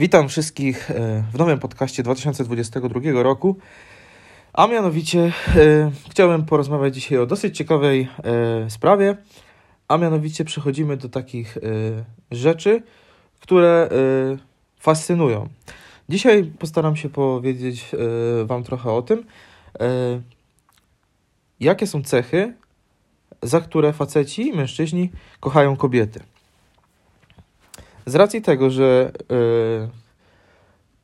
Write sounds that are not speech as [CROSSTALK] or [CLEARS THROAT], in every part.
Witam wszystkich e, w nowym podcaście 2022 roku. A mianowicie e, chciałem porozmawiać dzisiaj o dosyć ciekawej e, sprawie, a mianowicie przechodzimy do takich rzeczy, które fascynują. Dzisiaj postaram się powiedzieć Wam trochę o tym, jakie są cechy, za które faceci i mężczyźni kochają kobiety. Z racji tego, że e,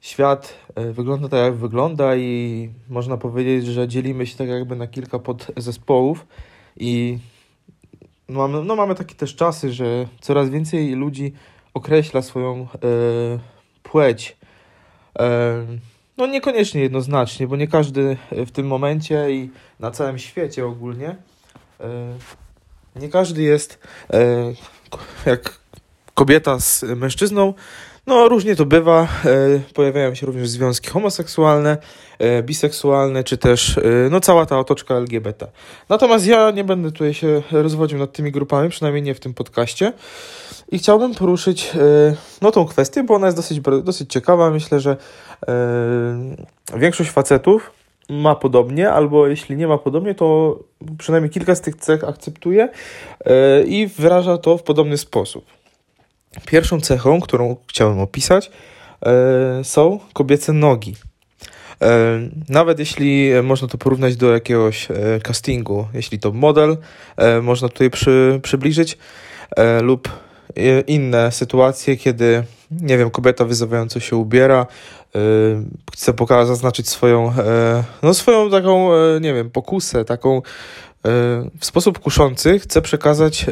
świat e, wygląda tak, jak wygląda, i można powiedzieć, że dzielimy się tak jakby na kilka podzespołów, i mamy, no mamy takie też czasy, że coraz więcej ludzi określa swoją e, płeć. No niekoniecznie jednoznacznie, bo nie każdy w tym momencie i na całym świecie ogólnie nie każdy jest jak kobieta z mężczyzną. No, różnie to bywa. E, pojawiają się również związki homoseksualne, e, biseksualne, czy też e, no, cała ta otoczka LGBT. Natomiast ja nie będę tutaj się rozwodził nad tymi grupami, przynajmniej nie w tym podcaście. I chciałbym poruszyć no, tą kwestię, bo ona jest dosyć, dosyć ciekawa. Myślę, że większość facetów ma podobnie, albo jeśli nie ma podobnie, to przynajmniej kilka z tych cech akceptuje i wyraża to w podobny sposób. Pierwszą cechą, którą chciałem opisać, e, są kobiece nogi. E, nawet jeśli można to porównać do jakiegoś e, castingu, jeśli to model, można tutaj przy, przybliżyć, lub inne sytuacje, kiedy, nie wiem, kobieta wyzywająco się ubiera, chce pokazać, zaznaczyć swoją, no swoją taką, nie wiem, pokusę, taką w sposób kuszący, chce przekazać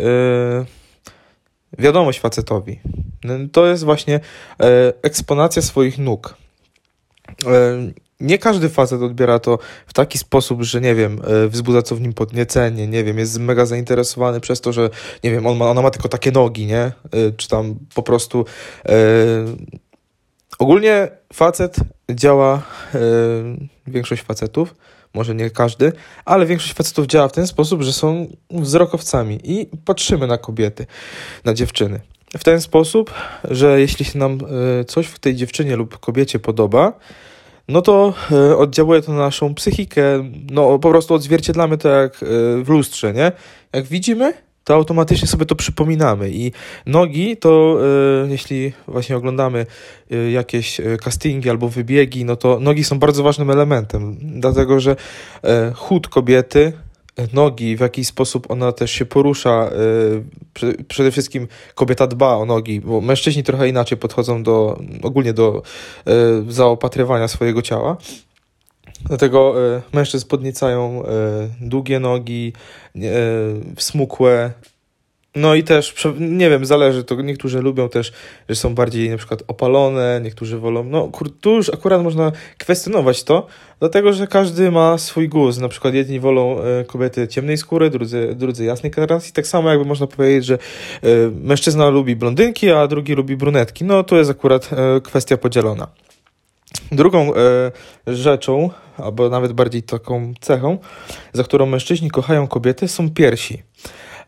wiadomość facetowi. No, to jest właśnie e, eksponacja swoich nóg. E, nie każdy facet odbiera to w taki sposób, że nie wiem, e, wzbudza co w nim podniecenie, nie wiem, jest mega zainteresowany przez to, że nie wiem, on ma, ona ma tylko takie nogi, nie? Czy tam po prostu. Ogólnie facet działa, większość facetów może nie każdy, ale większość facetów działa w ten sposób, że są wzrokowcami i patrzymy na kobiety, na dziewczyny. W ten sposób, że jeśli się nam e, coś w tej dziewczynie lub kobiecie podoba, no to e, oddziałuje to na naszą psychikę, no po prostu odzwierciedlamy to jak e, w lustrze, nie? Jak widzimy, to automatycznie sobie to przypominamy. I nogi to, e, jeśli właśnie oglądamy e, jakieś e, castingi albo wybiegi, no to nogi są bardzo ważnym elementem, dlatego że chód kobiety, nogi, w jaki sposób ona też się porusza, przede wszystkim kobieta dba o nogi, bo mężczyźni trochę inaczej podchodzą do, ogólnie do zaopatrywania swojego ciała. Dlatego y, mężczyzn podniecają y, długie nogi, y, smukłe. No i też, nie wiem, zależy, to niektórzy lubią też, że są bardziej na przykład opalone, niektórzy wolą, no kur, tu już akurat można kwestionować to, dlatego, że każdy ma swój gust, na przykład jedni wolą kobiety ciemnej skóry, drudzy, drudzy jasnej koloracji, tak samo jakby można powiedzieć, że mężczyzna lubi blondynki, a drugi lubi brunetki, no to jest akurat kwestia podzielona. Drugą e, rzeczą, albo nawet bardziej taką cechą, za którą mężczyźni kochają kobiety, są piersi.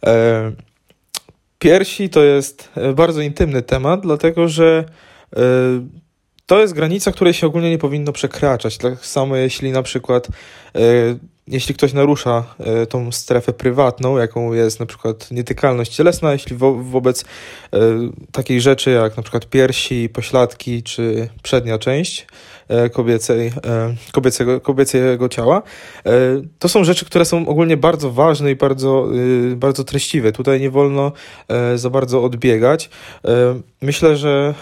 E, piersi to jest e, bardzo intymny temat, dlatego że to jest granica, której się ogólnie nie powinno przekraczać. Tak samo jeśli na przykład e, jeśli ktoś narusza e, tą strefę prywatną, jaką jest na przykład nietykalność cielesna, jeśli wo wobec e, takiej rzeczy jak na przykład piersi, pośladki czy przednia część e, kobiecej, kobiecego, kobiecego ciała, to są rzeczy, które są ogólnie bardzo ważne i bardzo, bardzo treściwe. Tutaj nie wolno za bardzo odbiegać. Myślę, że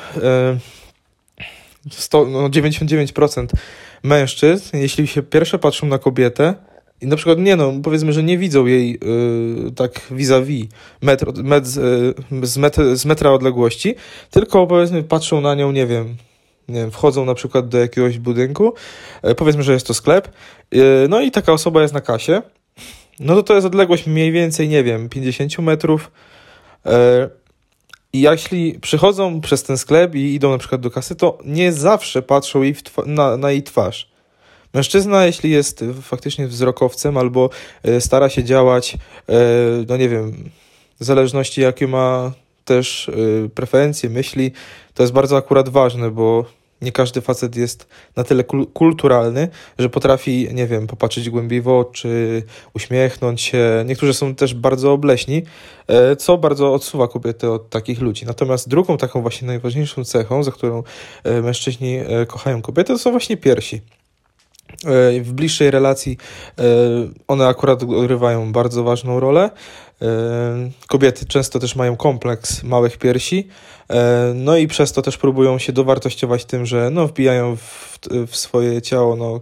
100, no 99% mężczyzn, jeśli się pierwsze patrzą na kobietę, i na przykład nie no, powiedzmy, że nie widzą jej yy, tak vis-a-vis metr, met, yy, z, metr, z metra odległości, tylko powiedzmy patrzą na nią, nie wiem, nie wiem, wchodzą na przykład do jakiegoś budynku, yy, powiedzmy, że jest to sklep, yy, no i taka osoba jest na kasie, no to to jest odległość mniej więcej, nie wiem, 50 metrów. I jeśli przychodzą przez ten sklep i idą na przykład do kasy, to nie zawsze patrzą jej na, na jej twarz. Mężczyzna, jeśli jest faktycznie wzrokowcem albo e, stara się działać, e, no nie wiem, w zależności jakie ma też y, preferencje, myśli, to jest bardzo akurat ważne, bo nie każdy facet jest na tyle kulturalny, że potrafi, nie wiem, popatrzeć głębiej w oczy, uśmiechnąć się. Niektórzy są też bardzo obleśni, e, co bardzo odsuwa kobiety od takich ludzi. Natomiast drugą taką właśnie najważniejszą cechą, za którą e, mężczyźni e, kochają kobiety, to są właśnie piersi. W bliższej relacji one akurat odgrywają bardzo ważną rolę. Kobiety często też mają kompleks małych piersi, no i przez to też próbują się dowartościować tym, że no, wbijają w, w swoje ciało no,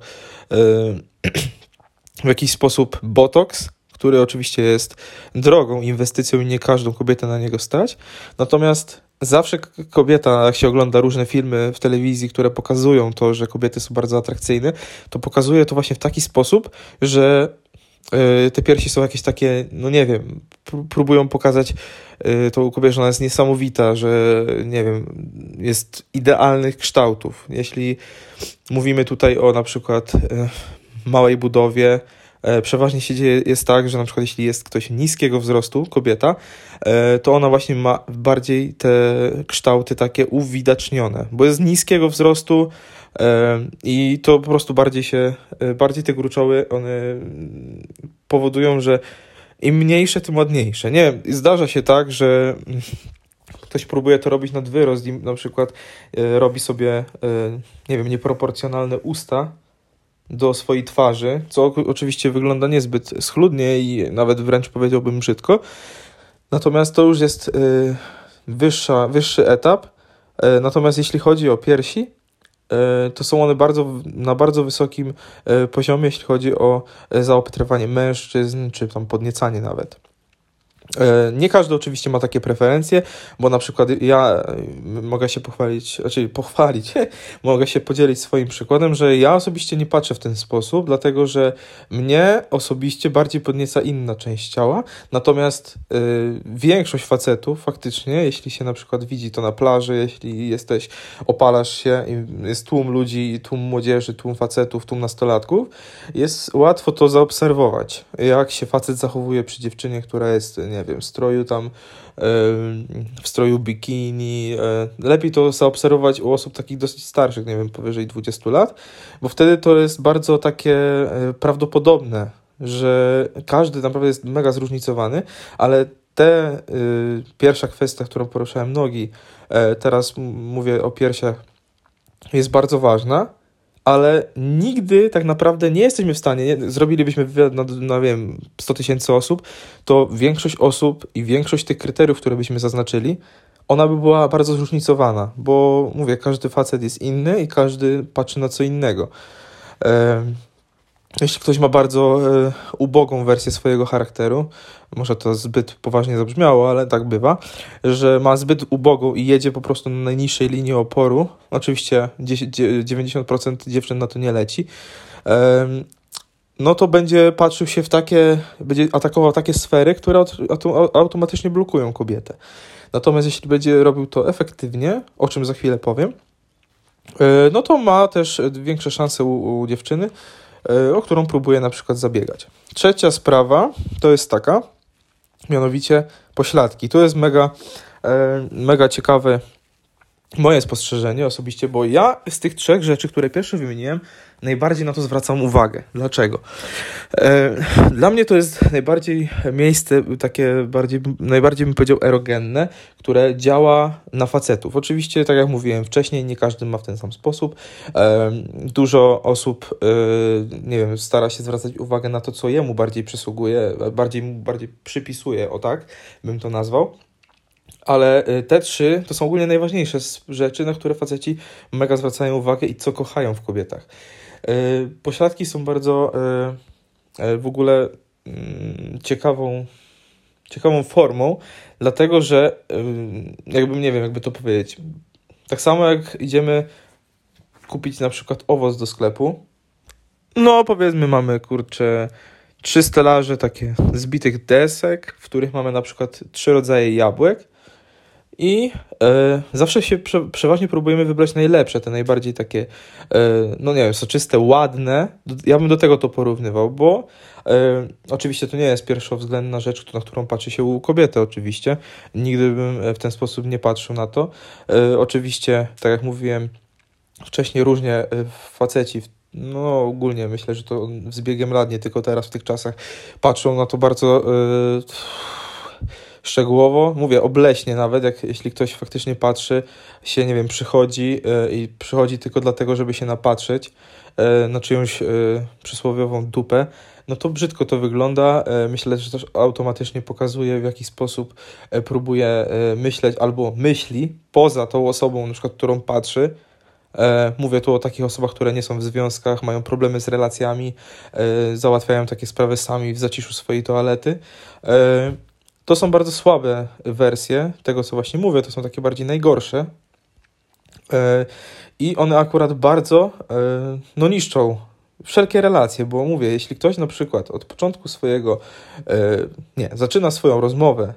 [CLEARS THROAT] w jakiś sposób botoks, który oczywiście jest drogą inwestycją i nie każdą kobietę na niego stać. Natomiast zawsze kobieta, jak się ogląda różne filmy w telewizji, które pokazują to, że kobiety są bardzo atrakcyjne, to pokazuje to właśnie w taki sposób, że E, te piersi są jakieś takie, no nie wiem, próbują pokazać e, tą kobietę, że ona jest niesamowita, że nie wiem, jest idealnych kształtów. Jeśli mówimy tutaj o na przykład e, małej budowie, przeważnie się dzieje jest tak, że na przykład jeśli jest ktoś niskiego wzrostu, kobieta, to ona właśnie ma bardziej te kształty takie uwidacznione, bo jest niskiego wzrostu, i to po prostu bardziej się, e, bardziej te gruczoły, one powodują, że im mniejsze, tym ładniejsze. Nie zdarza się tak, że [LAUGHS] ktoś próbuje to robić nad wyrost i na przykład e, robi sobie, e, nie wiem, nieproporcjonalne usta do swojej twarzy, co oczywiście wygląda niezbyt schludnie i nawet wręcz powiedziałbym brzydko. Natomiast to już jest wyższa, wyższy etap. Natomiast jeśli chodzi o piersi, E, to są one bardzo, na bardzo wysokim poziomie, jeśli chodzi o zaopatrywanie mężczyzn, czy tam podniecanie nawet. E, nie każdy oczywiście ma takie preferencje, bo na przykład ja e, mogę się pochwalić, znaczy pochwalić, [LAUGHS] mogę się podzielić swoim przykładem, że ja osobiście nie patrzę w ten sposób, dlatego że mnie osobiście bardziej podnieca inna część ciała, natomiast y, większość facetów faktycznie, jeśli się na przykład widzi to na plaży, jeśli jesteś, opalasz się, jest tłum ludzi, tłum młodzieży, tłum facetów, tłum nastolatków, jest łatwo to zaobserwować, jak się facet zachowuje przy dziewczynie, która jest, nie nie wiem, stroju tam, w stroju bikini. E, lepiej to zaobserwować u osób takich dosyć starszych, nie wiem, powyżej 20 lat, bo wtedy to jest bardzo takie e, prawdopodobne, że każdy naprawdę jest mega zróżnicowany, ale te y, pierwsza kwestia, którą poruszałem nogi, e, teraz mówię o piersiach, jest bardzo ważna ale nigdy tak naprawdę nie jesteśmy w stanie, nie, zrobilibyśmy wywiad na, na wiem, 100 tysięcy osób, to większość osób i większość tych kryteriów, które byśmy zaznaczyli, ona by była bardzo zróżnicowana, bo mówię, każdy facet jest inny i każdy patrzy na co innego. Jeśli ktoś ma bardzo e, ubogą wersję swojego charakteru, może to zbyt poważnie zabrzmiało, ale tak bywa, że ma zbyt ubogą i jedzie po prostu na najniższej linii oporu, oczywiście 90% dziewczyn na to nie leci, no to będzie patrzył się w takie, będzie atakował takie sfery, które automatycznie blokują kobietę. Natomiast jeśli będzie robił to efektywnie, o czym za chwilę powiem, e, no to ma też większe szanse u, u dziewczyny, o którą próbuję na przykład zabiegać. Trzecia sprawa to jest taka, mianowicie pośladki. To jest mega, e, mega ciekawe moje spostrzeżenie osobiście, bo ja z tych trzech rzeczy, które pierwsze wymieniłem, najbardziej na to zwracam uwagę. Dlaczego? E, dla mnie to jest najbardziej miejsce takie bardziej, najbardziej bym powiedział erogenne, które działa na facetów. Oczywiście, tak jak mówiłem wcześniej, nie każdy ma w ten sam sposób. E, dużo osób, e, nie wiem, stara się zwracać uwagę na to, co jemu bardziej przysługuje, bardziej mu bardziej przypisuje, o tak bym to nazwał. Ale te trzy to są ogólnie najważniejsze rzeczy, na które faceci mega zwracają uwagę i co kochają w kobietach. E, pośladki są bardzo e, e, w ogóle mm, ciekawą, ciekawą formą, dlatego że jakbym nie wiem, jakby to powiedzieć. Tak samo jak idziemy kupić na przykład owoc do sklepu, no powiedzmy mamy kurczę trzy stelaże takie zbitych desek, w których mamy na przykład trzy rodzaje jabłek I e, zawsze się prze, przeważnie próbujemy wybrać najlepsze, te najbardziej takie, e, no nie wiem, soczyste, ładne. Ja bym do tego to porównywał, bo e, oczywiście to nie jest pierwszowzględna rzecz, na którą patrzy się u kobiety, oczywiście. Nigdy bym w ten sposób nie patrzył na to. E, oczywiście, tak jak mówiłem wcześniej, różnie e, faceci no ogólnie myślę, że to z biegiem lat, nie tylko teraz w tych czasach, patrzą na to bardzo szczegółowo. Mówię obleśnie nawet, jak jeśli ktoś faktycznie patrzy, się, nie wiem, przychodzi yy, i przychodzi tylko dlatego, żeby się napatrzeć yy, na czyjąś przysłowiową dupę, no to brzydko to wygląda. Myślę, że też automatycznie pokazuje, w jaki sposób próbuje myśleć albo myśli poza tą osobą, na przykład, którą patrzy, mówię tu o takich osobach, które nie są w związkach, mają problemy z relacjami, załatwiają takie sprawy sami w zaciszu swojej toalety. E, to są bardzo słabe wersje tego, co właśnie mówię, to są takie bardziej najgorsze. I one akurat bardzo no, niszczą wszelkie relacje, bo mówię, jeśli ktoś na przykład od początku swojego, nie, zaczyna swoją rozmowę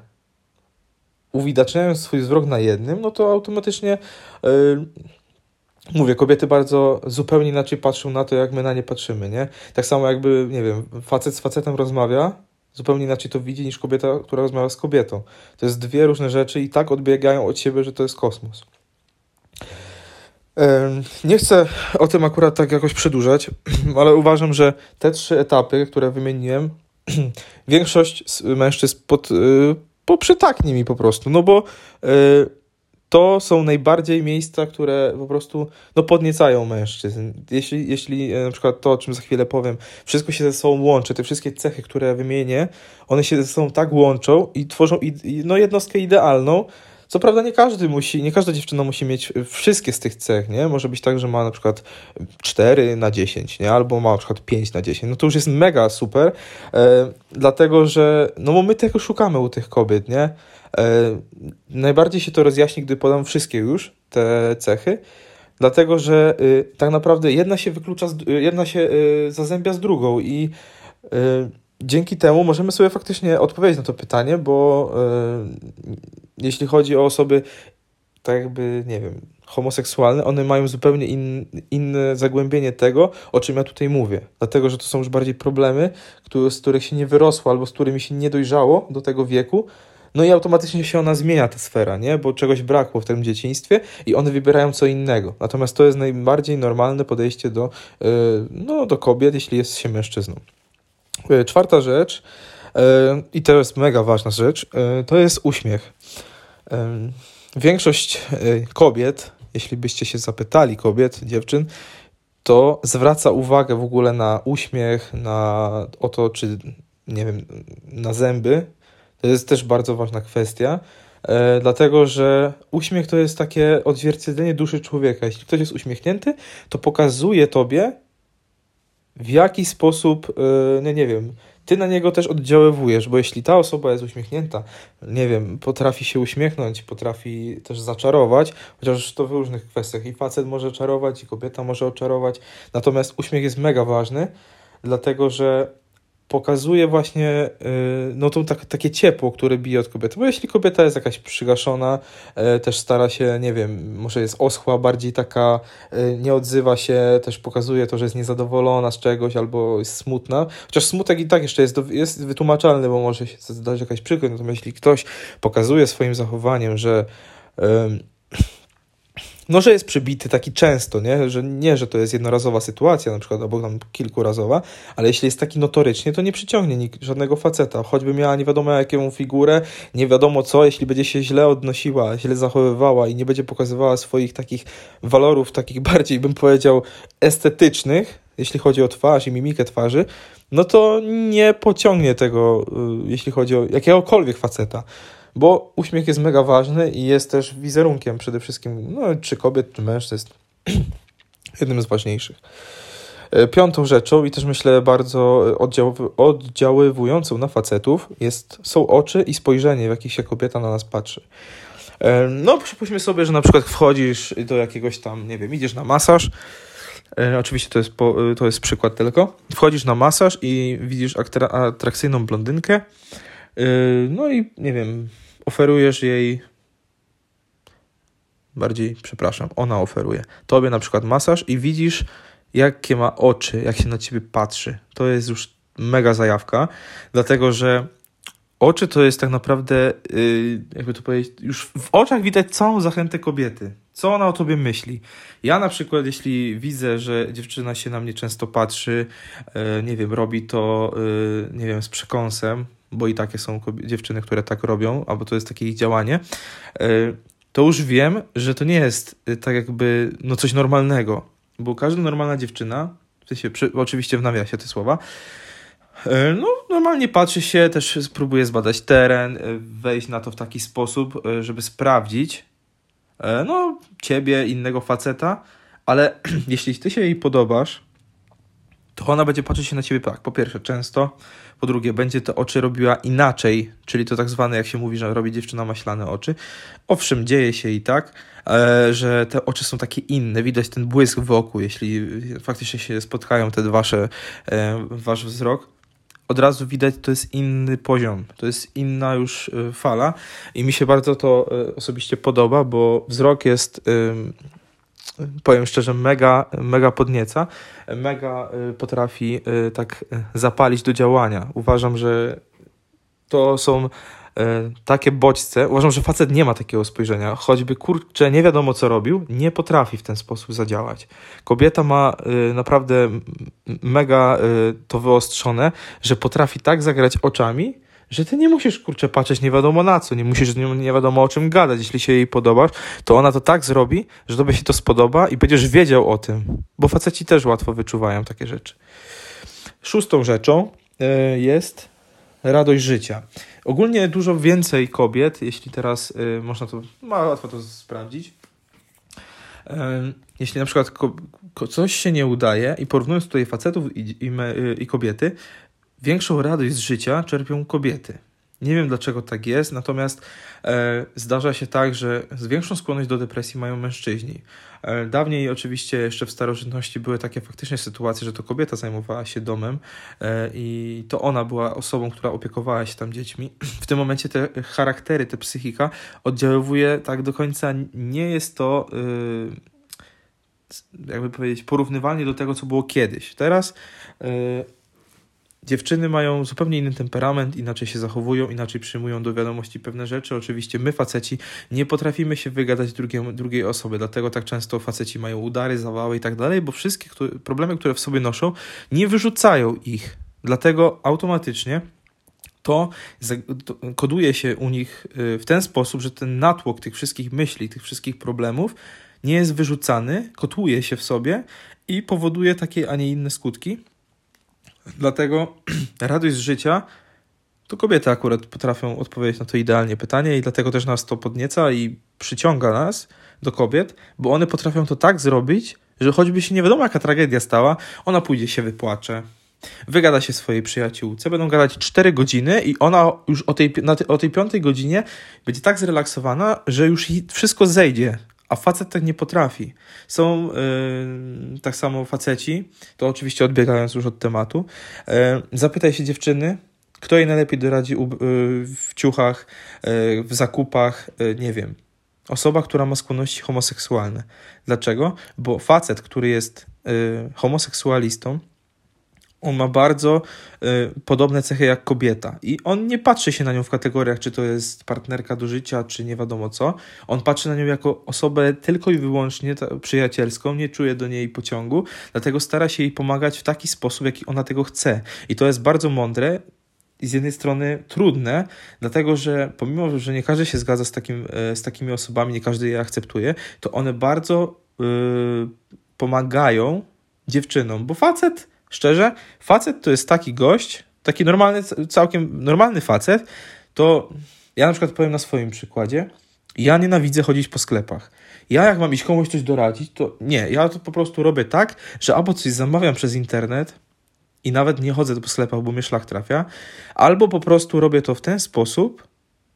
uwidaczniając swój wzrok na jednym, no to automatycznie Mówię, kobiety bardzo zupełnie inaczej patrzą na to, jak my na nie patrzymy, nie? Tak samo jakby, nie wiem, facet z facetem rozmawia, zupełnie inaczej to widzi niż kobieta, która rozmawia z kobietą. To jest dwie różne rzeczy i tak odbiegają od siebie, że to jest kosmos. Nie chcę o tym akurat tak jakoś przedłużać, [CLEARS THROAT] ale uważam, że te trzy etapy, które wymieniłem, [CLEARS THROAT] większość mężczyzn pod, y, poprzytaknie mi po prostu, no bo y, to są najbardziej miejsca, które po prostu no, podniecają mężczyzn. Jeśli, jeśli e, na przykład to, o czym za chwilę powiem, wszystko się ze sobą łączy, te wszystkie cechy, które wymienię, one się ze sobą tak łączą i tworzą no, jednostkę idealną. Co prawda nie każdy musi, nie każda dziewczyna musi mieć wszystkie z tych cech, nie? Może być tak, że ma na przykład 4 na 10, nie? Albo ma na przykład 5 na 10. No to już jest mega super, e, dlatego że, no bo my tego szukamy u tych kobiet, nie? E, najbardziej się to rozjaśni, gdy podam wszystkie już te cechy, dlatego że y, tak naprawdę jedna się wyklucza, y, jedna się y, zazębia z drugą i dzięki temu możemy sobie faktycznie odpowiedzieć na to pytanie, bo jeśli chodzi o osoby tak jakby, nie wiem, homoseksualne, one mają zupełnie in, inne zagłębienie tego, o czym ja tutaj mówię. Dlatego, że to są już bardziej problemy, z których się nie wyrosło albo z którymi się nie dojrzało do tego wieku, no i automatycznie się ona zmienia, ta sfera, nie? Bo czegoś brakło w tym dzieciństwie i one wybierają co innego. Natomiast to jest najbardziej normalne podejście do, yy, no, do kobiet, jeśli jest się mężczyzną. Yy, czwarta rzecz, yy, i to jest mega ważna rzecz, to jest uśmiech. Większość kobiet, jeśli byście się zapytali kobiet, dziewczyn, to zwraca uwagę w ogóle na uśmiech, na o to, czy nie wiem, na zęby, to jest też bardzo ważna kwestia, e, dlatego że uśmiech to jest takie odzwierciedlenie duszy człowieka. Jeśli ktoś jest uśmiechnięty, to pokazuje tobie, w jaki sposób, e, no nie wiem, ty na niego też oddziaływujesz, bo jeśli ta osoba jest uśmiechnięta, nie wiem, potrafi się uśmiechnąć, potrafi też zaczarować, chociaż to w różnych kwestiach. I facet może czarować, i kobieta może oczarować, natomiast uśmiech jest mega ważny, dlatego że pokazuje właśnie y, no to tak, takie ciepło, które bije od kobiety. Bo jeśli kobieta jest jakaś przygaszona, y, też stara się, nie wiem, może jest oschła, bardziej taka, y, nie odzywa się, też pokazuje to, że jest niezadowolona z czegoś albo jest smutna. Chociaż smutek i tak jeszcze jest, jest wytłumaczalny, bo może się zdarzyć jakaś przykrość. Natomiast jeśli ktoś pokazuje swoim zachowaniem, że no, że jest przybity taki często, nie? Że nie, że to jest jednorazowa sytuacja, na przykład, albo tam kilkurazowa, ale jeśli jest taki notorycznie, to nie przyciągnie nikt, żadnego faceta, choćby miała nie wiadomo jaką figurę, nie wiadomo co, jeśli będzie się źle odnosiła, źle zachowywała i nie będzie pokazywała swoich takich walorów, takich [LAUGHS] bardziej, bym powiedział, estetycznych, jeśli chodzi o twarz i mimikę twarzy, no to nie pociągnie tego, y, jeśli chodzi o jakiegokolwiek faceta bo uśmiech jest mega ważny i jest też wizerunkiem przede wszystkim, no, czy kobiet, czy mężczyzn, [CLEARS THROAT] jednym z ważniejszych. E, piątą rzeczą i też myślę bardzo oddziaływującą na facetów jest, są oczy i spojrzenie, w jakich się kobieta na nas patrzy. E, no, przypuśćmy sobie, że na przykład wchodzisz do jakiegoś tam, nie wiem, idziesz na masaż. E, oczywiście to jest, po, to jest przykład tylko. Wchodzisz na masaż i widzisz atrakcyjną blondynkę. no i nie wiem, oferujesz jej bardziej, przepraszam, ona oferuje tobie na przykład masaż i widzisz, jakie ma oczy, jak się na ciebie patrzy. To jest już mega zajawka, dlatego że oczy to jest tak naprawdę, yy, jakby to powiedzieć, już w oczach widać całą zachętę kobiety. Co ona o tobie myśli? Ja na przykład, jeśli widzę, że dziewczyna się na mnie często patrzy, yy, nie wiem, robi to, yy, nie wiem, z przekąsem, bo i takie są dziewczyny, które tak robią, albo to jest takie ich działanie, yy, to już wiem, że to nie jest yy, tak jakby no coś normalnego, bo każda normalna dziewczyna, w sensie, przy, oczywiście w nawiasie te słowa, E, no, normalnie patrzy się, też spróbuje zbadać teren, e, wejść na to w taki sposób, e, żeby sprawdzić, no, ciebie, innego faceta, ale [CLEARS THROAT] jeśli ty się jej podobasz, to ona będzie patrzeć się na ciebie tak, po pierwsze często, po drugie będzie te oczy robiła inaczej, czyli to tak zwane, jak się mówi, że robi dziewczyna maślane oczy. Owszem, dzieje się i tak, że te oczy są takie inne, widać ten błysk wokół, jeśli faktycznie się spotkają te wasze, wasz wzrok. Od razu widać, to jest inny poziom, to jest inna już y, fala. I mi się bardzo to osobiście podoba, bo wzrok jest, powiem szczerze, mega, mega podnieca, mega y, potrafi tak zapalić do działania. Uważam, że to są takie bodźce. Uważam, że facet nie ma takiego spojrzenia. Choćby kurczę, nie wiadomo co robił, nie potrafi w ten sposób zadziałać. Kobieta ma naprawdę mega to wyostrzone, że potrafi tak zagrać oczami, że ty nie musisz, kurczę, patrzeć nie wiadomo na co, nie musisz z nią nie wiadomo o czym gadać. Jeśli się jej podobasz, to ona to tak zrobi, że tobie się to spodoba i będziesz wiedział o tym, bo faceci też łatwo wyczuwają takie rzeczy. Szóstą rzeczą jest radość życia. Ogólnie dużo więcej kobiet, jeśli teraz y, można to, ma łatwo to sprawdzić. Y, jeśli na przykład coś się nie udaje i porównując tutaj facetów i, i, i kobiety, większą radość z życia czerpią kobiety. Nie wiem dlaczego tak jest, natomiast e, zdarza się tak, że większą skłonność do depresji mają mężczyźni. E, dawniej oczywiście jeszcze w starożytności były takie faktycznie sytuacje, że to kobieta zajmowała się domem e, i to ona była osobą, która opiekowała się tam dziećmi. [CLEARS THROAT] W tym momencie te charaktery, te psychika oddziaływuje tak do końca, nie jest to e, jakby powiedzieć porównywalnie do tego, co było kiedyś. Teraz e, Dziewczyny mają zupełnie inny temperament, inaczej się zachowują, inaczej przyjmują do wiadomości pewne rzeczy. Oczywiście my, faceci, nie potrafimy się wygadać drugiej, drugiej osoby, dlatego tak często faceci mają udary, zawały i tak dalej, bo wszystkie które, problemy, które w sobie noszą, nie wyrzucają ich. Dlatego automatycznie to koduje się u nich y, w ten sposób, że ten natłok tych wszystkich myśli, tych wszystkich problemów nie jest wyrzucany, kotuje się w sobie i powoduje takie, a nie inne skutki. Dlatego [CLEARS THROAT] radość z życia to kobiety akurat potrafią odpowiedzieć na to idealnie pytanie i dlatego też nas to podnieca i przyciąga nas do kobiet, bo one potrafią to tak zrobić, że choćby się nie wiadomo jaka tragedia stała, ona pójdzie się wypłacze, wygada się swojej przyjaciółce, będą gadać 4 godziny i ona już o tej, na o tej 5 godzinie będzie tak zrelaksowana, że już wszystko zejdzie a facet tak nie potrafi. Są yy, tak samo faceci, to oczywiście odbiegając już od tematu. Yy, zapytaj się dziewczyny, kto jej najlepiej doradzi yy, w ciuchach, yy, w zakupach, yy, nie wiem. Osoba, która ma skłonności homoseksualne. Dlaczego? Bo facet, który jest yy, homoseksualistą, on ma bardzo y, podobne cechy jak kobieta. I on nie patrzy się na nią w kategoriach, czy to jest partnerka do życia, czy nie wiadomo co. On patrzy na nią jako osobę tylko i wyłącznie przyjacielską, nie czuje do niej pociągu, dlatego stara się jej pomagać w taki sposób, jaki ona tego chce. I to jest bardzo mądre i z jednej strony trudne, dlatego że pomimo, że nie każdy się zgadza z, takim, y, z takimi osobami, nie każdy je akceptuje, to one bardzo yy, pomagają dziewczynom, bo facet Szczerze, facet to jest taki gość, taki normalny, całkiem normalny facet, to ja na przykład powiem na swoim przykładzie, ja nienawidzę chodzić po sklepach. Ja jak mam iść komuś coś doradzić, to nie, ja to po prostu robię tak, że albo coś zamawiam przez internet i nawet nie chodzę po sklepach, bo mnie szlak trafia, albo po prostu robię to w ten sposób,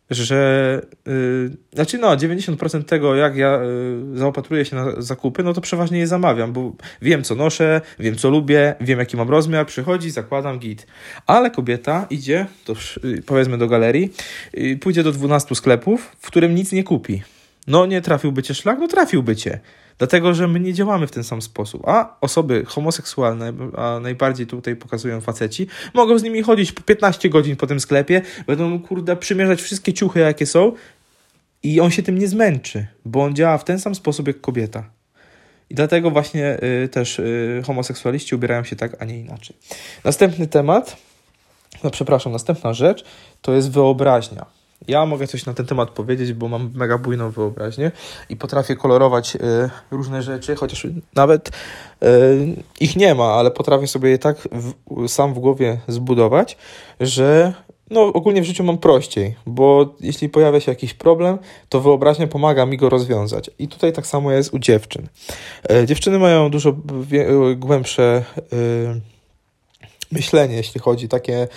że yy, znaczy no 90% tego jak ja yy, zaopatruję się na zakupy, no to przeważnie je zamawiam, bo wiem co noszę, wiem co lubię, wiem jaki mam rozmiar, przychodzi, zakładam git. Ale kobieta idzie, to yy, powiedzmy do galerii, y, pójdzie do 12 sklepów, w którym nic nie kupi. No nie trafiłby cię szlak? No trafiłby cię. Dlatego, że my nie działamy w ten sam sposób. A osoby homoseksualne, a najbardziej tutaj pokazują faceci, mogą z nimi chodzić po 15 godzin po tym sklepie, będą, kurde, przymierzać wszystkie ciuchy, jakie są i on się tym nie zmęczy, bo on działa w ten sam sposób jak kobieta. I dlatego właśnie y, też y, homoseksualiści ubierają się tak, a nie inaczej. Następny temat, no przepraszam, następna rzecz to jest wyobraźnia. Ja mogę coś na ten temat powiedzieć, bo mam mega bujną wyobraźnię i potrafię kolorować y, różne rzeczy, chociaż nawet y, ich nie ma, ale potrafię sobie je tak w, sam w głowie zbudować, że no, ogólnie w życiu mam prościej, bo jeśli pojawia się jakiś problem, to wyobraźnia pomaga mi go rozwiązać. I tutaj tak samo jest u dziewczyn. E, dziewczyny mają dużo głębsze. Myślenie, jeśli chodzi takie,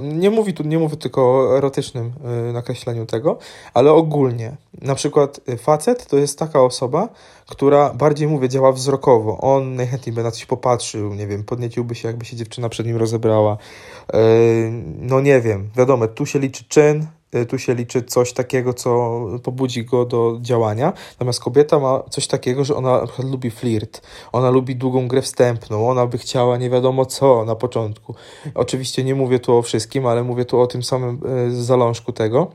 nie mówię tu, nie mówię tylko o erotycznym y, nakreśleniu tego, ale ogólnie. Na przykład y, facet to jest taka osoba, która bardziej, mówię, działa wzrokowo. On najchętniej by na coś popatrzył, nie wiem, podnieciłby się, jakby się dziewczyna przed nim rozebrała. Y, no nie wiem, wiadomo, tu się liczy czyn, tu się liczy coś takiego, co pobudzi go do działania. Natomiast kobieta ma coś takiego, że ona lubi flirt, ona lubi długą grę wstępną, ona by chciała nie wiadomo co na początku. Oczywiście nie mówię tu o wszystkim, ale mówię tu o tym samym y, zalążku tego.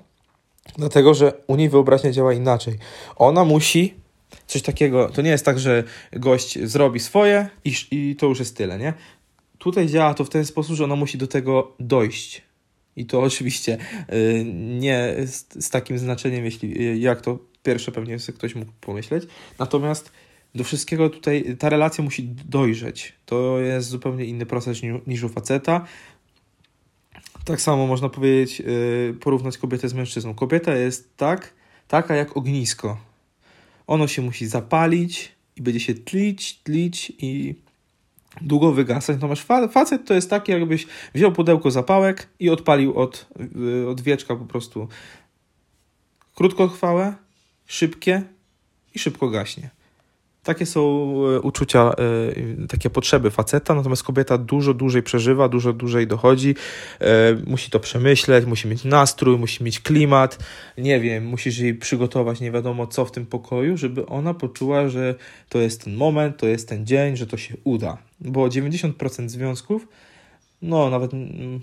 Dlatego, że u niej wyobraźnia działa inaczej. Ona musi coś takiego, to nie jest tak, że gość zrobi swoje i, i to już jest tyle, nie? Tutaj działa to w ten sposób, że ona musi do tego dojść i to oczywiście y, nie z, z takim znaczeniem, jeśli y, jak to pierwsze pewnie sobie ktoś mógł pomyśleć. Natomiast do wszystkiego tutaj ta relacja musi dojrzeć. To jest zupełnie inny proces niż u faceta. Tak samo można powiedzieć, y, porównać kobietę z mężczyzną. Kobieta jest tak, taka jak ognisko. Ono się musi zapalić i będzie się tlić, tlić i długo wygasać. Natomiast facet to jest taki, jakbyś wziął pudełko zapałek i odpalił od, y, od wieczka po prostu krótkotrwałe, szybkie i szybko gaśnie. Takie są e, uczucia, e, takie potrzeby faceta, natomiast kobieta dużo dłużej przeżywa, dużo dłużej dochodzi, e, musi to przemyśleć, musi mieć nastrój, musi mieć klimat, nie wiem, musisz jej przygotować nie wiadomo co w tym pokoju, żeby ona poczuła, że to jest ten moment, to jest ten dzień, że to się uda. Bo 90% związków, no nawet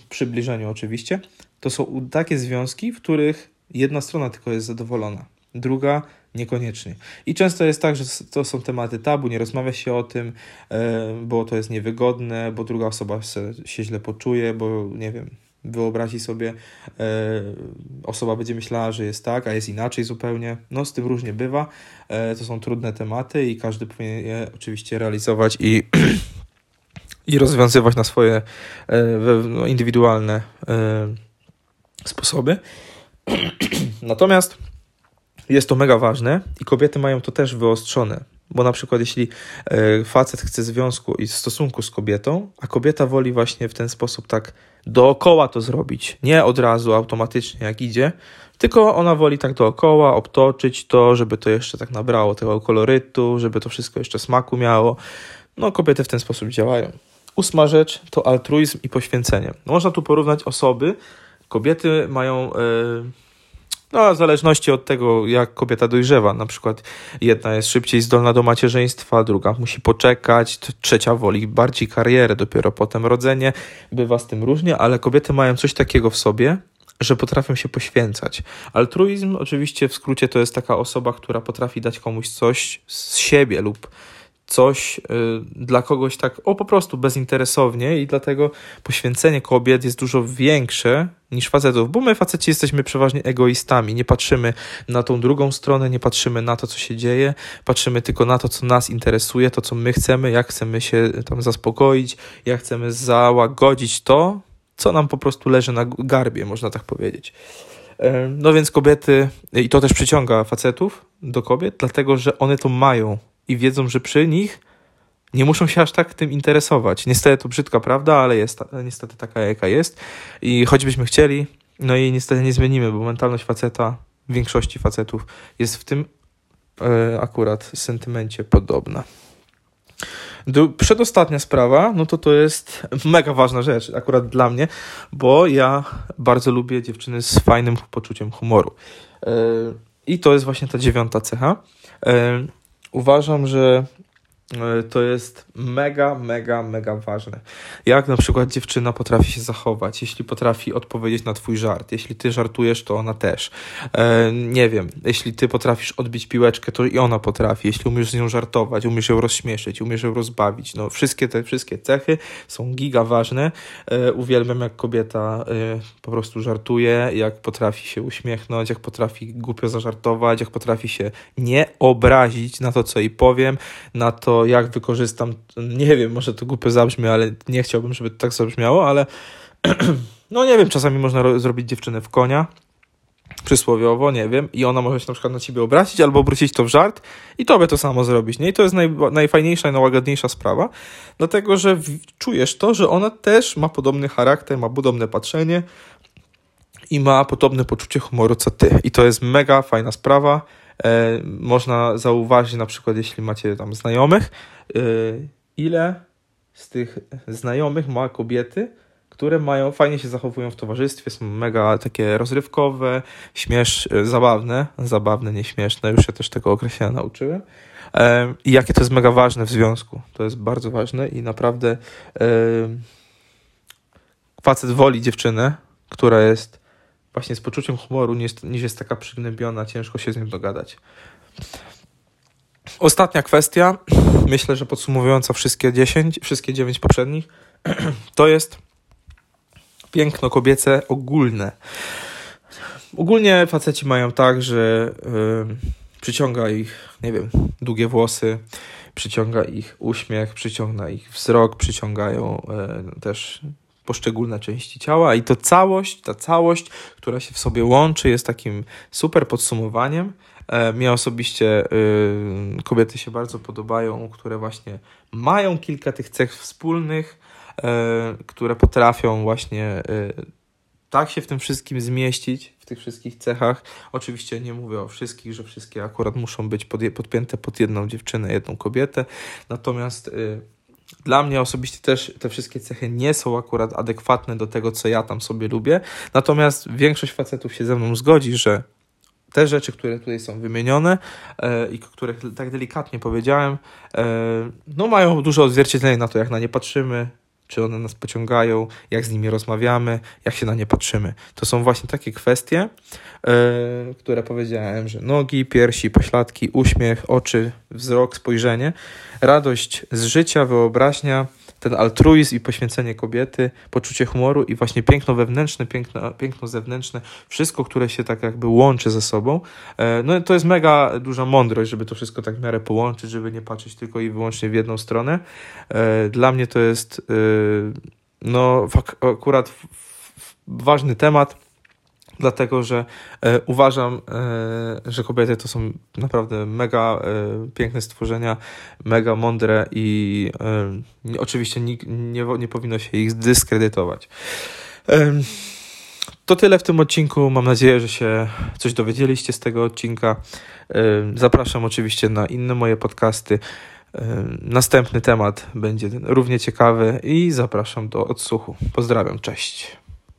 w przybliżeniu oczywiście, to są takie związki, w których jedna strona tylko jest zadowolona, druga Niekoniecznie. I często jest tak, że to są tematy tabu, nie rozmawia się o tym, e, bo to jest niewygodne, bo druga osoba się źle poczuje, bo nie wiem, wyobrazi sobie, e, osoba będzie myślała, że jest tak, a jest inaczej zupełnie. No, z tym różnie bywa. E, to są trudne tematy i każdy powinien je oczywiście realizować i, [CLEARS THROAT] i rozwiązywać na swoje no, indywidualne sposoby. [CLEARS THROAT] Natomiast jest to mega ważne i kobiety mają to też wyostrzone. Bo na przykład jeśli e, facet chce związku i stosunku z kobietą, a kobieta woli właśnie w ten sposób tak dookoła to zrobić, nie od razu automatycznie jak idzie, tylko ona woli tak dookoła obtoczyć to, żeby to jeszcze tak nabrało tego kolorytu, żeby to wszystko jeszcze smaku miało. No kobiety w ten sposób działają. Ósma rzecz to altruizm i poświęcenie. Można tu porównać osoby. Kobiety mają... Yy, no, w zależności od tego, jak kobieta dojrzewa. Na przykład jedna jest szybciej zdolna do macierzyństwa, druga musi poczekać, trzecia woli bardziej karierę, dopiero potem rodzenie. Bywa z tym różnie, ale kobiety mają coś takiego w sobie, że potrafią się poświęcać. Altruizm, oczywiście w skrócie, to jest taka osoba, która potrafi dać komuś coś z siebie lub coś y, dla kogoś tak, o po prostu bezinteresownie i dlatego poświęcenie kobiet jest dużo większe niż facetów, bo my faceci jesteśmy przeważnie egoistami, nie patrzymy na tą drugą stronę, nie patrzymy na to, co się dzieje, patrzymy tylko na to, co nas interesuje, to, co my chcemy, jak chcemy się tam zaspokoić, jak chcemy załagodzić to, co nam po prostu leży na garbie, można tak powiedzieć. No więc kobiety, i to też przyciąga facetów do kobiet, dlatego że one to mają i wiedzą, że przy nich nie muszą się aż tak tym interesować. Niestety to brzydka prawda, ale jest niestety taka, jaka jest. I choćbyśmy chcieli, no i niestety nie zmienimy, bo mentalność faceta, większości facetów jest w tym e, akurat sentymencie podobna. Do, przedostatnia sprawa, no to to jest mega ważna rzecz akurat dla mnie, bo ja bardzo lubię dziewczyny z fajnym poczuciem humoru. E, I to jest właśnie ta dziewiąta cecha. Uważam, że to jest mega, mega, mega ważne. Jak na przykład dziewczyna potrafi się zachować, jeśli potrafi odpowiedzieć na twój żart, jeśli ty żartujesz, to ona też. E, nie wiem, jeśli ty potrafisz odbić piłeczkę, to i ona potrafi. Jeśli umiesz z nią żartować, umiesz ją rozśmieszyć, umiesz ją rozbawić. No, wszystkie te wszystkie cechy są giga ważne. E, uwielbiam, jak kobieta e, po prostu żartuje, jak potrafi się uśmiechnąć, jak potrafi głupio zażartować, jak potrafi się nie obrazić na to, co jej powiem, na to, jak wykorzystam, nie wiem, może to głupio zabrzmi, ale nie chciałbym, żeby to tak zabrzmiało, ale [CLEARS THROAT] no nie wiem, czasami można zrobić dziewczynę w konia, przysłowiowo, nie wiem, i ona może się na przykład na ciebie obrazić albo obrócić to w żart i tobie to samo zrobić, nie? I to jest naj, najfajniejsza i najłagodniejsza sprawa, dlatego, że w, czujesz to, że ona też ma podobny charakter, ma podobne patrzenie i ma podobne poczucie humoru co ty. I to jest mega fajna sprawa można zauważyć na przykład, jeśli macie tam znajomych, e, ile z tych znajomych ma kobiety, które mają, fajnie się zachowują w towarzystwie, są mega takie rozrywkowe, śmiesz, e, zabawne, zabawne, nieśmieszne, już się też tego określenia nauczyłem. I jakie to jest mega ważne w związku. To jest bardzo ważne i naprawdę facet woli dziewczynę, która jest właśnie z poczuciem humoru niż, niż jest taka przygnębiona, ciężko się z nią dogadać. Ostatnia kwestia, [CLEARS THROAT] myślę, że podsumowująca wszystkie 10, wszystkie 9 poprzednich, [CLEARS THROAT] to jest piękno kobiece ogólne. Ogólnie faceci mają tak, że yy, przyciąga ich, nie wiem, długie włosy, przyciąga ich uśmiech, przyciąga ich wzrok, przyciągają yy, też poszczególne części ciała i to całość, ta całość, która się w sobie łączy, jest takim super podsumowaniem. E, mnie osobiście y, kobiety się bardzo podobają, które właśnie mają kilka tych cech wspólnych, e, które potrafią właśnie y, tak się w tym wszystkim zmieścić, w tych wszystkich cechach. Oczywiście nie mówię o wszystkich, że wszystkie akurat muszą być podpięte pod jedną dziewczynę, jedną kobietę, natomiast y, dla mnie osobiście też te wszystkie cechy nie są akurat adekwatne do tego, co ja tam sobie lubię. Natomiast większość facetów się ze mną zgodzi, że te rzeczy, które tutaj są wymienione e, i które tak delikatnie powiedziałem, e, no mają dużo odzwierciedlenia na to, jak na nie patrzymy, czy one nas pociągają, jak z nimi rozmawiamy, jak się na nie patrzymy. To są właśnie takie kwestie, yy, które powiedziałem, że nogi, piersi, pośladki, uśmiech, oczy, wzrok, spojrzenie, radość z życia, wyobraźnia, ten altruizm i poświęcenie kobiety, poczucie humoru i właśnie piękno wewnętrzne, piękno, piękno zewnętrzne, wszystko, które się tak jakby łączy ze sobą. E, no to jest mega duża mądrość, żeby to wszystko tak w miarę połączyć, żeby nie patrzeć tylko i wyłącznie w jedną stronę. E, dla mnie to jest e, no akurat ważny temat dlatego że e, uważam, e, że kobiety to są naprawdę mega e, piękne stworzenia, mega mądre i e, oczywiście nie, nie, nie powinno się ich zdyskredytować. E, to tyle w tym odcinku. Mam nadzieję, że się coś dowiedzieliście z tego odcinka. E, zapraszam oczywiście na inne moje podcasty. Następny temat będzie równie ciekawy i zapraszam do odsłuchu. Pozdrawiam, cześć.